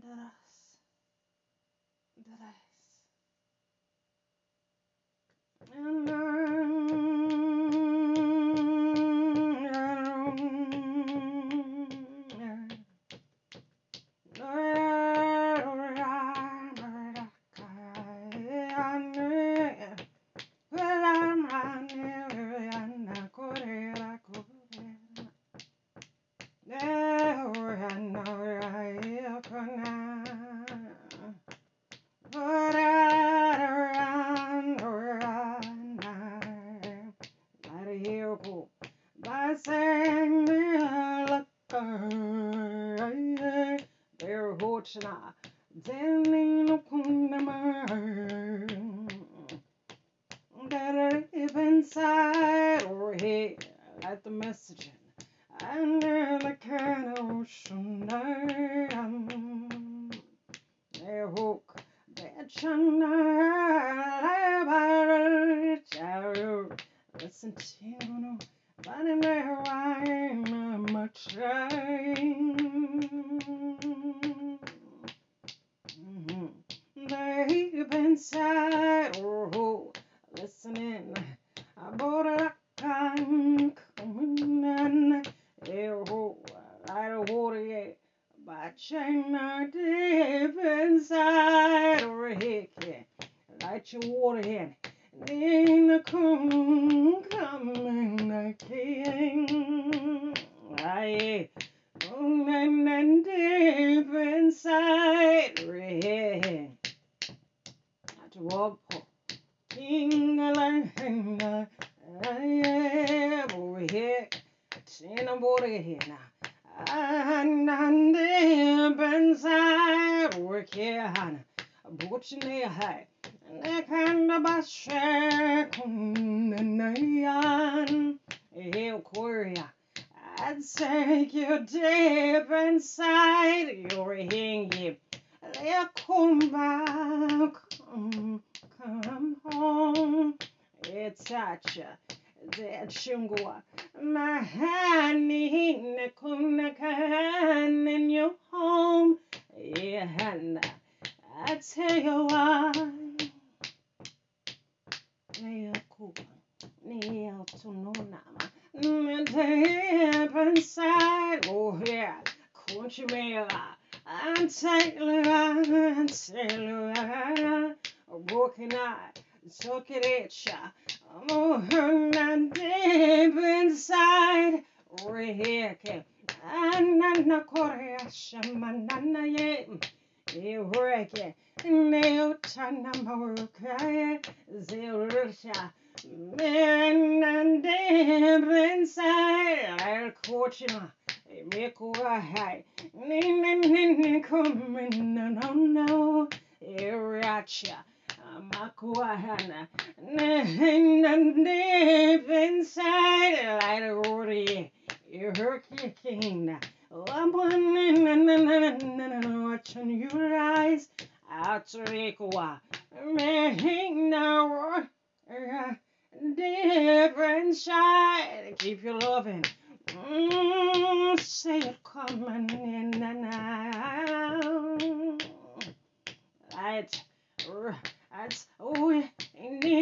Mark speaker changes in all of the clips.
Speaker 1: tender us the rest. Krishna. Then Better live inside or here at the messaging. Under the kind of ocean. They hook that channel. Listen to you, but in there I'm much deep inside. Oh, listening. I bought a can coming in. Oh, light of water, yeah. By China deep inside. Oh, heck, yeah. Light your water in. In the coon coming the king. Aye. Ah, oh, and deep inside wobble. Ding a lang over here. Seen a border here now. And on the work here, Hannah. Butch near high. Nekanda the kundenayan. Ew, Korea. I'd say you deep inside your hingy. back back come, home. It's such a that shungwa. My honey, nekuna kan in your home. Yeah, Hannah. I tell you why. Nea kuba, nea tunonama. Deep inside, oh yeah, country me. I'm Taylor, I'm Taylor, Rokinai, Sokerecha, Mohana deep inside, Reheke, Anana Koreasha, Manana Ye, Ereke, Neotana Morukaya, Zerusha, and deep inside, Alcochina. Mikuahai, Nina Nina, come in, no, no, no, Iracha. Makuahana, deep inside, light of Rory, you heard kicking. Watching your eyes out Rikwa, making now different side, keep you loving. Mm, say it coming in and out. Right,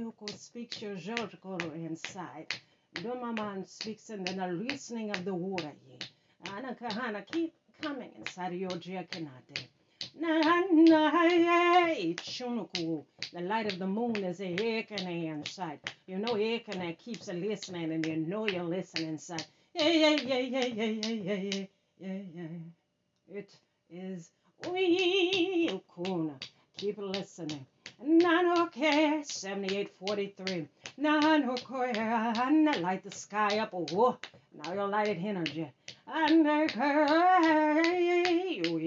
Speaker 1: Miyoko speaks your Georgical inside. man speaks in the listening of the water. Ye. Anakahana keep coming inside your Giacanate. The light of the moon is a ekane inside. You know ekane keeps a listening and you know you're listening inside. Yeah, yeah, yeah, yeah, yeah, yeah, yeah, yeah, yeah. It is we Kuna. Keep listening. Nanoke, 7843. Nanokoya, and I light the sky up. Oh, now you'll light it energy. Undercover, you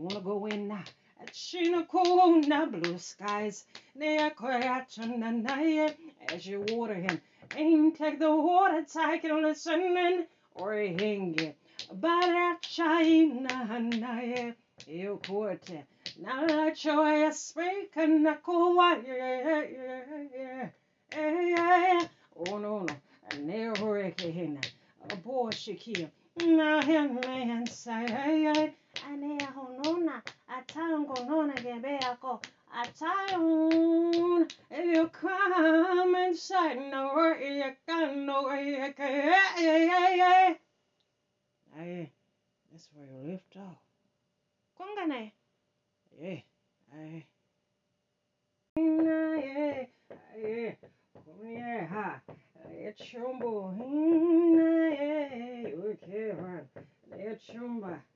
Speaker 1: wanna go in uh, now. Chinakona, blue skies, as you water him. Ain't take the water take taking listening or hanging. But at China, you court speak and nakuwa. Oh no no. And there hurricane. A boy shikia. Now him man say. Ane honona. Atango nona gebeako. If you come inside, no you can no you can. Aye, that's where you lift off. Kwangane. Э. Э. Э. Э. Хуне э, ха. Эчумбо. Э. Үкеван. Эчумба. Э. э, э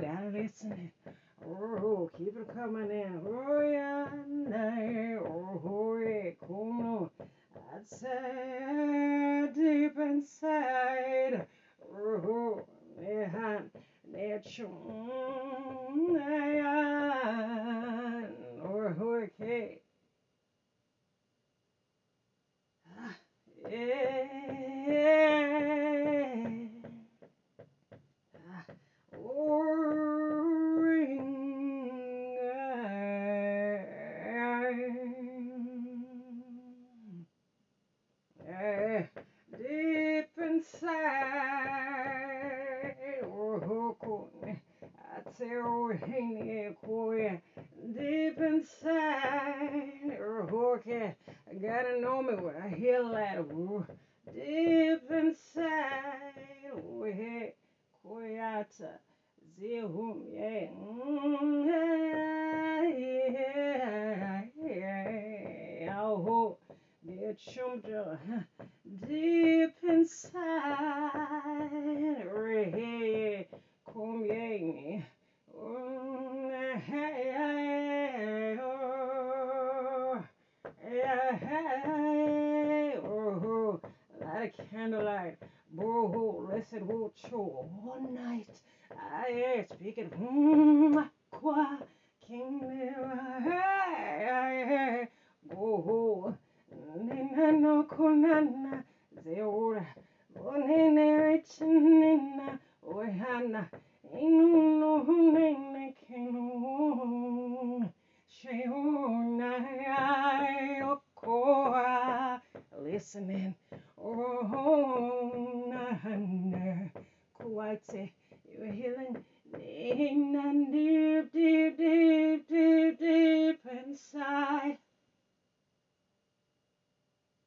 Speaker 1: Gotta listen. Oh, keep it coming in. Oh, yeah, oh, yeah, come on. I'd say deep inside. Oh, yeah, nature. Oh, okay. Gotta know me when I hear that, oh, deep inside, oh, hey, koyata, zehum, yeah, mm, oh, get chumja, deep inside, boo, listen, woo, cho, all night, I speak it, mm, qua, king, hey, boo, nina no kunana, zeora, bonene, richinina, oyana, inu no nene, kenu, sheona, okoa, listening, oh,